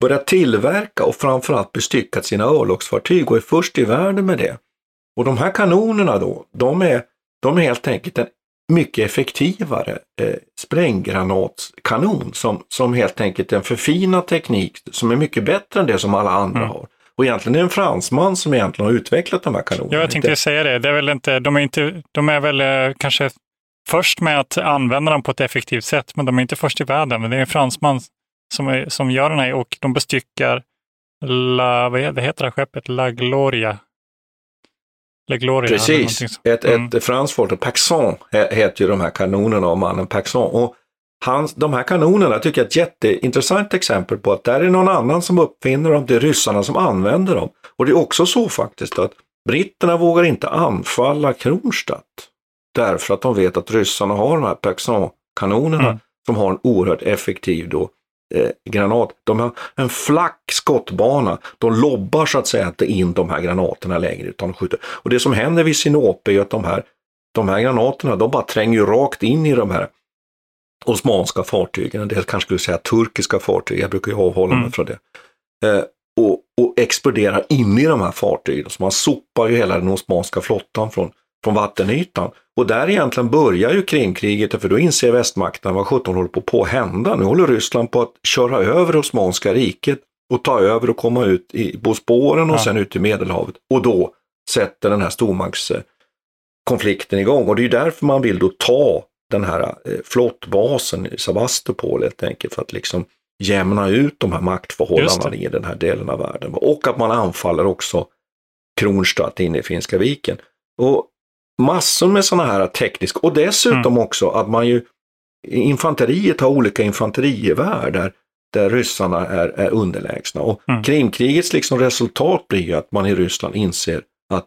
börjat tillverka och framförallt bestyckat sina örlogsfartyg och är först i världen med det. Och de här kanonerna då, de är, de är helt enkelt en mycket effektivare eh, spränggranatskanon som, som helt enkelt är en förfinad teknik som är mycket bättre än det som alla andra Mm. har. Och egentligen är det en fransman som egentligen har utvecklat de här kanonerna. Ja, jag tänkte säga det. det är väl inte, de, är inte, de är väl eh, kanske först med att använda dem på ett effektivt sätt, men de är inte först i världen. Men det är en fransman som, är, som gör den här och de bestyckar La, vad heter- det här skeppet? La Gloria. La Gloria. Precis, så. ett, Mm. ett franskt folk, Paxson he- heter ju de här kanonerna av mannen Paxson. Och hans, de här kanonerna tycker jag är ett jätteintressant exempel på att där är någon annan som uppfinner dem, det är ryssarna som använder dem. Och det är också så faktiskt att britterna vågar inte anfalla Kronstadt därför att de vet att ryssarna har de här Paxson-kanonerna Mm. som har en oerhört effektiv då, eh, granat. De har en flack skottbana. De lobbar så att säga inte in de här granaterna längre utan de skjuter. Och det som händer vid Sinope är att de här, de här granaterna de bara tränger rakt in i de här osmanska fartygen. En del kanske skulle säga turkiska fartyg, jag brukar ju avhålla mig Mm. från det. Eh, och, och exploderar in i de här fartygen. Så man sopar ju hela den osmanska flottan från, från vattenytan. Och där egentligen börjar ju Krimkriget, för då inser västmakterna vad 17 håller på, på att hända. Nu håller Ryssland på att köra över Osmanska riket och ta över och komma ut i Bosporen och Ja. sen ut i Medelhavet. Och då sätter den här stormaktskonflikten igång. Och det är därför man vill då ta den här eh, flottbasen i Sevastopol helt enkelt för att liksom jämna ut de här maktförhållandena i den här delen av världen. Och att man anfaller också Kronstadt inne i Finska viken. Och massor med sådana här tekniska, och dessutom också att man ju, infanteriet har olika infanterigevär där, där ryssarna är, är underlägsna. Och Mm. Krimkrigets liksom resultat blir ju att man i Ryssland inser att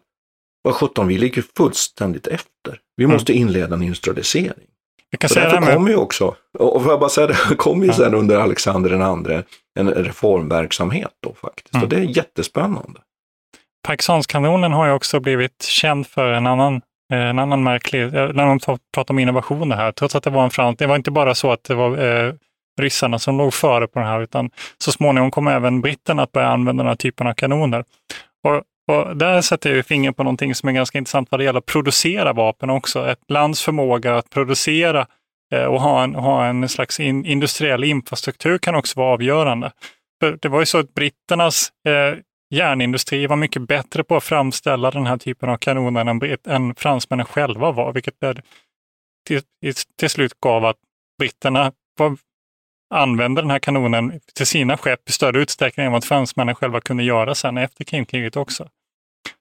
vad sjutton, vi ligger fullständigt efter. Vi Mm. måste inleda en industrialisering. Vi kan Och säga därför kommer ju också, och får jag bara säga (laughs) det, kommer ju Ja. sen under Alexander den andre en reformverksamhet då faktiskt. Mm. Och det är jättespännande. Paxonskanonen har ju också blivit känd för en annan, eh, en annan märklig, när de tar- pratar om innovationer här, trots att det var en frans, det var inte bara så att det var eh, ryssarna som låg före på den här, utan så småningom kom även britterna att börja använda den här typen av kanoner. Och, och där sätter jag ju fingret på någonting som är ganska intressant vad det gäller att producera vapen också. Ett lands förmåga att producera eh, och ha en, ha en slags in, industriell infrastruktur kan också vara avgörande. För det var ju så att britternas eh, järnindustri var mycket bättre på att framställa den här typen av kanoner än, än fransmännen själva var, vilket till, till slut gav att britterna var, använde den här kanonen till sina skepp i större utsträckning än vad fransmännen själva kunde göra sen efter Krimkriget också.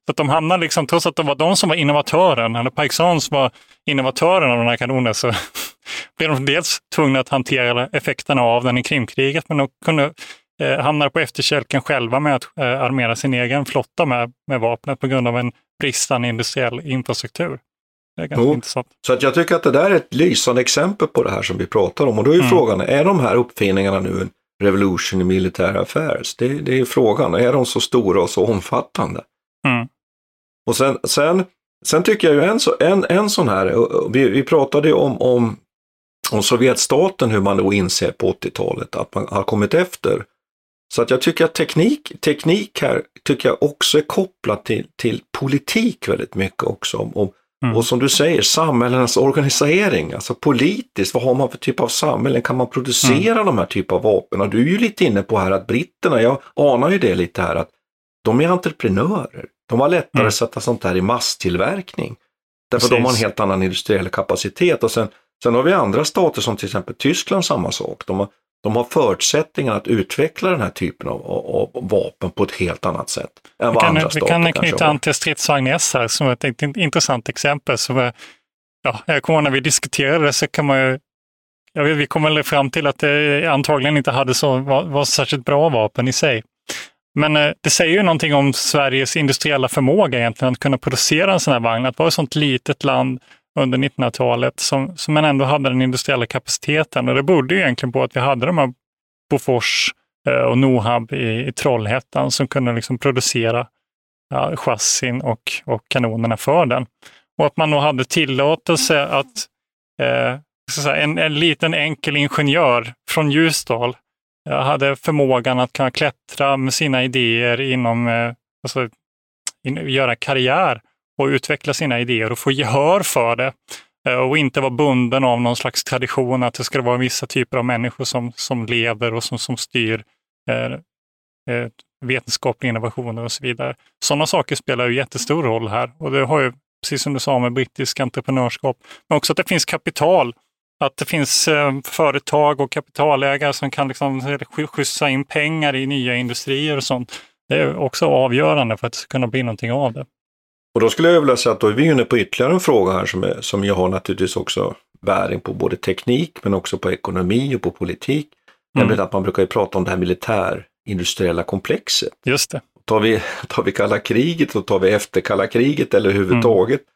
Så att de hamnade liksom, trots att det var de som var innovatören, eller Paixans var innovatören av den här kanonen, så (laughs) blev de dels tvungna att hantera effekterna av den i Krimkriget, men de kunde eh, hamna på efterkälken själva med att eh, armera sin egen flotta med, med vapnet på grund av en bristande industriell infrastruktur. Det är ganska jo, intressant. Så att jag tycker att det där är ett lysande exempel på det här som vi pratar om. Och då är ju mm. frågan, är de här uppfinningarna nu en revolution i militära affärs? Det, det är frågan, är de så stora och så omfattande? Mm. Och sen, sen, sen tycker jag ju en, en, en sån här, vi, vi pratade ju om, om, om Sovjetstaten, hur man då inser på 80-talet att man har kommit efter. Så att jag tycker att teknik, teknik här tycker jag också är kopplat till, till politik väldigt mycket också. Om, om Mm. Och som du säger, samhällenas organisering, alltså politiskt, vad har man för typ av samhällen? Kan man producera mm. de här typen av vapen? Och du är ju lite inne på här att britterna, jag anar ju det lite här, att de är entreprenörer. De har lättare mm. att sätta sånt här i masstillverkning. Därför Precis. de har en helt annan industriell kapacitet. Och sen, sen har vi andra stater som till exempel Tyskland, samma sak. De har, de har förutsättningar att utveckla den här typen av, av, av vapen på ett helt annat sätt än vad kan, andra stater Vi kan knyta an till stridsvagn S här som ett, intressant exempel. Som är, ja, jag kommer när vi diskuterade det så kan man ju jag vet, vi kom väl fram till att det antagligen inte hade så, var, var särskilt bra vapen i sig. Men eh, det säger ju någonting om Sveriges industriella förmåga egentligen att kunna producera en sån här vagn. Att vara ett sånt litet land under 1900-talet som, som man ändå hade den industriella kapaciteten. Och det berodde ju egentligen på att vi hade de här Bofors eh, och Nohab i, i Trollhättan som kunde liksom producera ja, chassin och, och kanonerna för den. Och att man nog hade tillåtelse att eh, säga, en, en liten enkel ingenjör från Ljusdal jag hade förmågan att kunna klättra med sina idéer inom, eh, alltså, in, göra karriär och utveckla sina idéer och få gehör för det. Eh, och inte vara bunden av någon slags tradition att det ska vara vissa typer av människor som, som leder och som, som styr eh, eh, vetenskapliga innovationer och så vidare. Sådana saker spelar ju jättestor roll här och det har ju, precis som du sa med brittisk entreprenörskap, men också att det finns kapital att det finns eh, företag och kapitalägare som kan liksom skjutsa in pengar i nya industrier och sånt. Det är också avgörande för att det ska kunna bli någonting av det. Och då skulle jag vilja säga att då är vi inne på ytterligare en fråga här som, är, som jag har naturligtvis också bäring på både teknik men också på ekonomi och på politik. Mm. Nämligen att man brukar ju prata om det här militärindustriella komplexet. Just det. Tar vi, (laughs) tar vi kalla kriget och tar vi efter kalla kriget eller överhuvudtaget mm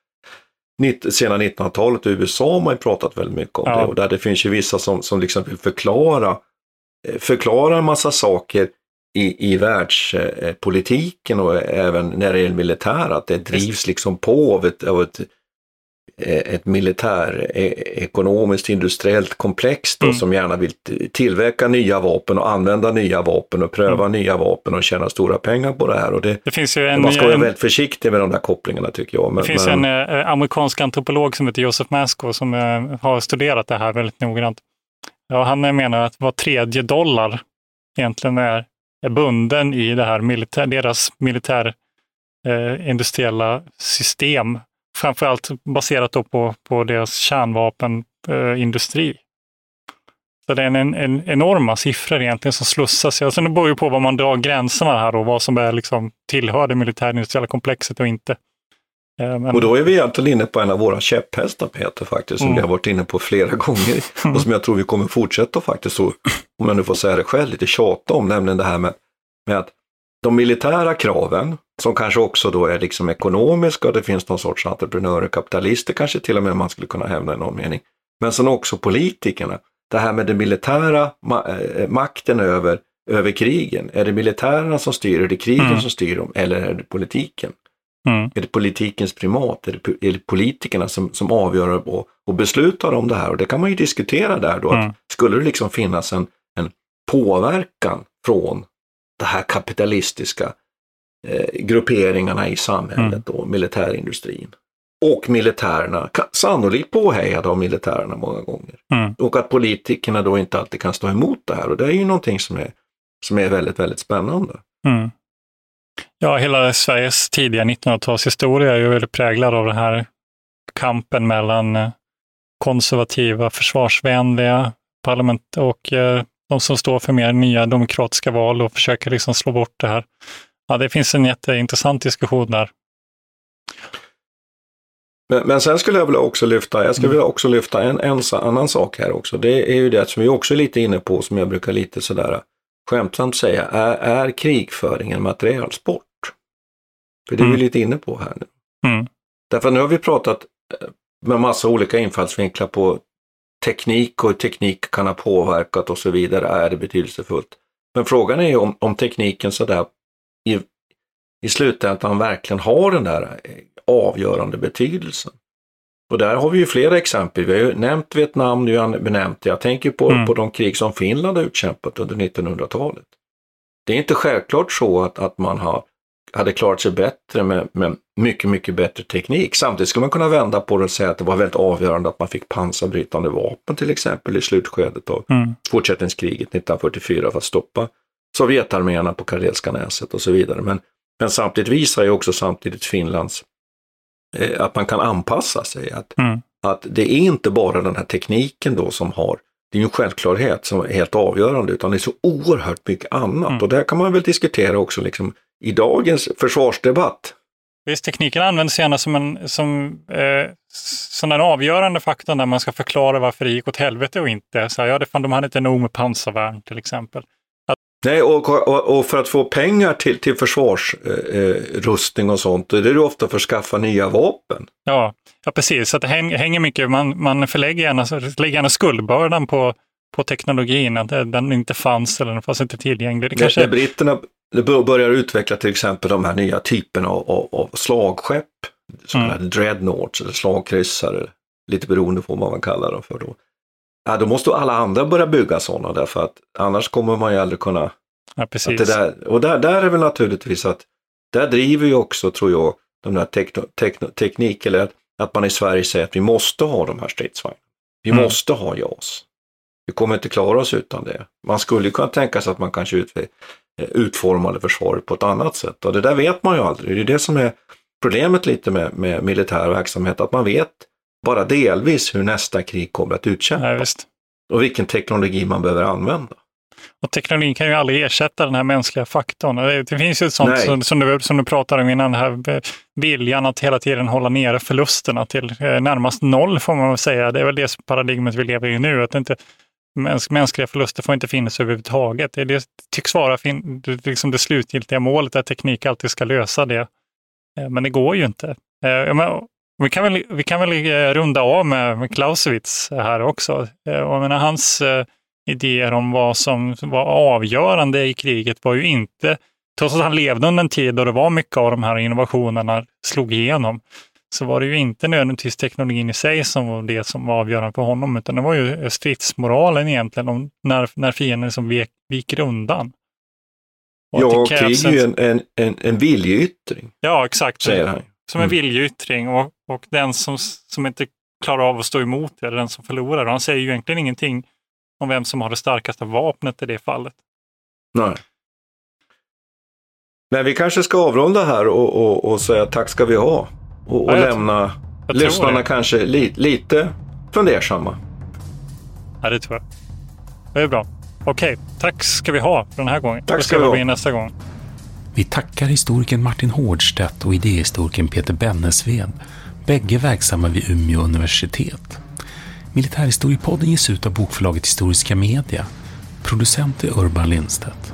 sedan 1900-talet i USA har man ju pratat väldigt mycket om ja. det och där det finns ju vissa som, som liksom vill förklara, eh, förklara en massa saker i, i världspolitiken och även när det gäller militär, att det drivs liksom på av ett, av ett Eh, ett militär eh, ekonomiskt industriellt komplex då, mm. som gärna vill tillverka nya vapen och använda nya vapen och pröva mm. nya vapen och tjäna stora pengar på det här. Och det, det finns ju en, man ska vara en, väldigt försiktig med de där kopplingarna tycker jag. Men, det finns men, en eh, amerikansk antropolog som heter Joseph Masco som eh, har studerat det här väldigt noggrant. Ja, han menar att var tredje dollar egentligen är, är bunden i det här militär, deras militärindustriella eh, system framförallt baserat då på, på deras kärnvapenindustri. Eh, så det är en, en, enorma siffror egentligen som slussas. Alltså det beror ju på var man drar gränserna här och vad som är liksom tillhör det militärindustriella komplexet och inte. Eh, men... Och då är vi egentligen inne på en av våra käpphästar Peter faktiskt, som mm. vi har varit inne på flera gånger och som jag tror vi kommer fortsätta faktiskt, så, om jag nu får säga det själv, lite tjata om, nämligen det här med, med att de militära kraven, som kanske också då är liksom ekonomiska och det finns någon sorts entreprenörer, kapitalister kanske till och med man skulle kunna hävda i någon mening. Men sen också politikerna. Det här med den militära eh, makten över, över krigen. Är det militärerna som styr, är det krigen mm. som styr dem eller är det politiken? Mm. Är det politikens primat? Är det, är det politikerna som, som avgör och, och beslutar om det här? Och det kan man ju diskutera där då. Mm. Att skulle det liksom finnas en, en påverkan från det här kapitalistiska eh, grupperingarna i samhället mm. och militärindustrin. Och militärerna, sannolikt påhejade av militärerna många gånger. Mm. Och att politikerna då inte alltid kan stå emot det här. Och det är ju någonting som är som är väldigt, väldigt spännande. Mm. Ja, hela Sveriges tidiga 1900-talshistoria är ju väldigt präglad av den här kampen mellan eh, konservativa, försvarsvänliga parlament och eh, de som står för mer nya demokratiska val och försöker liksom slå bort det här. Ja, det finns en jätteintressant diskussion där. Men, men sen skulle jag vilja också lyfta, jag skulle Mm. vilja också lyfta en, en annan sak här också. Det är ju det som vi också är lite inne på, som jag brukar lite sådär skämtsamt säga, är, är krigföring en materialsport? För det är vi Mm. lite inne på här nu. Mm. Därför nu har vi pratat eh, med massa olika infallsvinklar på teknik och hur teknik kan ha påverkat och så vidare. Är det betydelsefullt? Men frågan är ju om, om tekniken sådär i, i slutändan verkligen har den där eh, avgörande betydelsen. Och där har vi ju flera exempel. Vi har ju nämnt Vietnam, nu har vi nämnt det. Jag tänker på, Mm. på de krig som Finland har utkämpat under 1900-talet. Det är inte självklart så att, att man har, hade klarat sig bättre med, med mycket, mycket bättre teknik. Samtidigt skulle man kunna vända på det och säga att det var väldigt avgörande att man fick pansarbrytande vapen till exempel i slutskedet av Mm. fortsättningskriget 1944 för att stoppa Sovjetarméerna på Karelska näset och så vidare. Men, men samtidigt visar ju också samtidigt Finlands eh, att man kan anpassa sig. Att, Mm. att det är inte bara den här tekniken då som har, det är ju en självklarhet som är helt avgörande, utan det är så oerhört mycket annat. Mm. Och där kan man väl diskutera också liksom, i dagens försvarsdebatt. Visst, tekniken används gärna som en, som, eh, som den avgörande faktorn när man ska förklara varför det gick åt helvete och inte. Så här, ja, det fan, de hade inte nog med pansarvärn till exempel. Nej, och, och, och för att få pengar till, till försvarsrustning och sånt, då är det ofta för att skaffa nya vapen. Ja, ja precis. Så att det häng- hänger mycket, man, man förlägger gärna, lägger gärna skuldbördan på, på teknologin, att den inte fanns eller den fanns inte tillgänglig. Det kanske, när britterna bör- börjar utveckla till exempel de här nya typerna av, av, av slagskepp, så Mm. kallade dreadnoughts eller slagkryssare, lite beroende på vad man kallar dem för då. Ja, då måste alla andra börja bygga sådana därför att annars kommer man ju aldrig kunna... ja, precis. där, och där, där är väl naturligtvis att, där driver ju också, tror jag, de där tekno, tekno, teknik, eller att, att man i Sverige säger att vi måste ha de här stridsvagnarna. Vi Mm. måste ha JAS. Vi kommer inte klara oss utan det. Man skulle kunna tänka sig att man kanske eh, utformade försvaret på ett annat sätt. Och det där vet man ju aldrig. Det är det som är problemet lite med, med militär verksamhet, att man vet bara delvis hur nästa krig kommer att utkämpas och vilken teknologi man behöver använda. Och teknologin kan ju aldrig ersätta den här mänskliga faktorn. Det, finns ju ett sånt som, som, du, som du pratade om innan, den här viljan att hela tiden hålla nere förlusterna till eh, närmast noll får man väl säga. Det är väl det paradigmet vi lever i nu, att inte, mäns, mänskliga förluster får inte finnas överhuvudtaget. Det, det tycks vara fin, det, liksom det slutgiltiga målet, att teknik alltid ska lösa det. Eh, Men det går ju inte. Eh, Vi kan väl, vi kan väl eh, runda av med, Clausewitz här också. Eh, jag menar, hans eh, idéer om vad som var avgörande i kriget var ju inte, trots att han levde under en tid då det var mycket av de här innovationerna slog igenom, så var det ju inte nödvändigtvis teknologin i sig som var det som var avgörande för honom, utan det var ju stridsmoralen egentligen, om när, när fienden som vek, viker undan. Och Ja, det och krig är ju en- en, en, en, viljeyttring, Ja, exakt. säger han. Som en Mm. viljeyttring och, och den som, som inte klarar av att stå emot det är den som förlorar. Och han säger ju egentligen ingenting om vem som har det starkaste vapnet i det fallet. Nej. Men vi kanske ska avrunda här och, och, och säga tack ska vi ha. Och, och Ja, lämna jag lyssnarna det. kanske li, lite fundersamma. Ja, det tror jag. Det är bra. Okej, tack ska vi ha för den här gången. Tack ska vi ha. nästa gång. Vi tackar historikern Martin Hårdstedt och idéhistorikern Peter Bennesved, bägge verksamma vid Umeå universitet. Militärhistoriepodden ges ut av bokförlaget Historiska Media. Producent är Urban Lindstedt.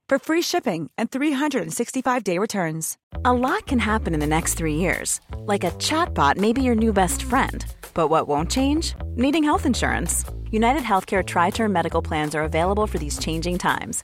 for free shipping and 365-day returns. A lot can happen in the next three years. Like a chatbot may be your new best friend. But what won't change? Needing health insurance. United Healthcare Tri Term Medical Plans are available for these changing times.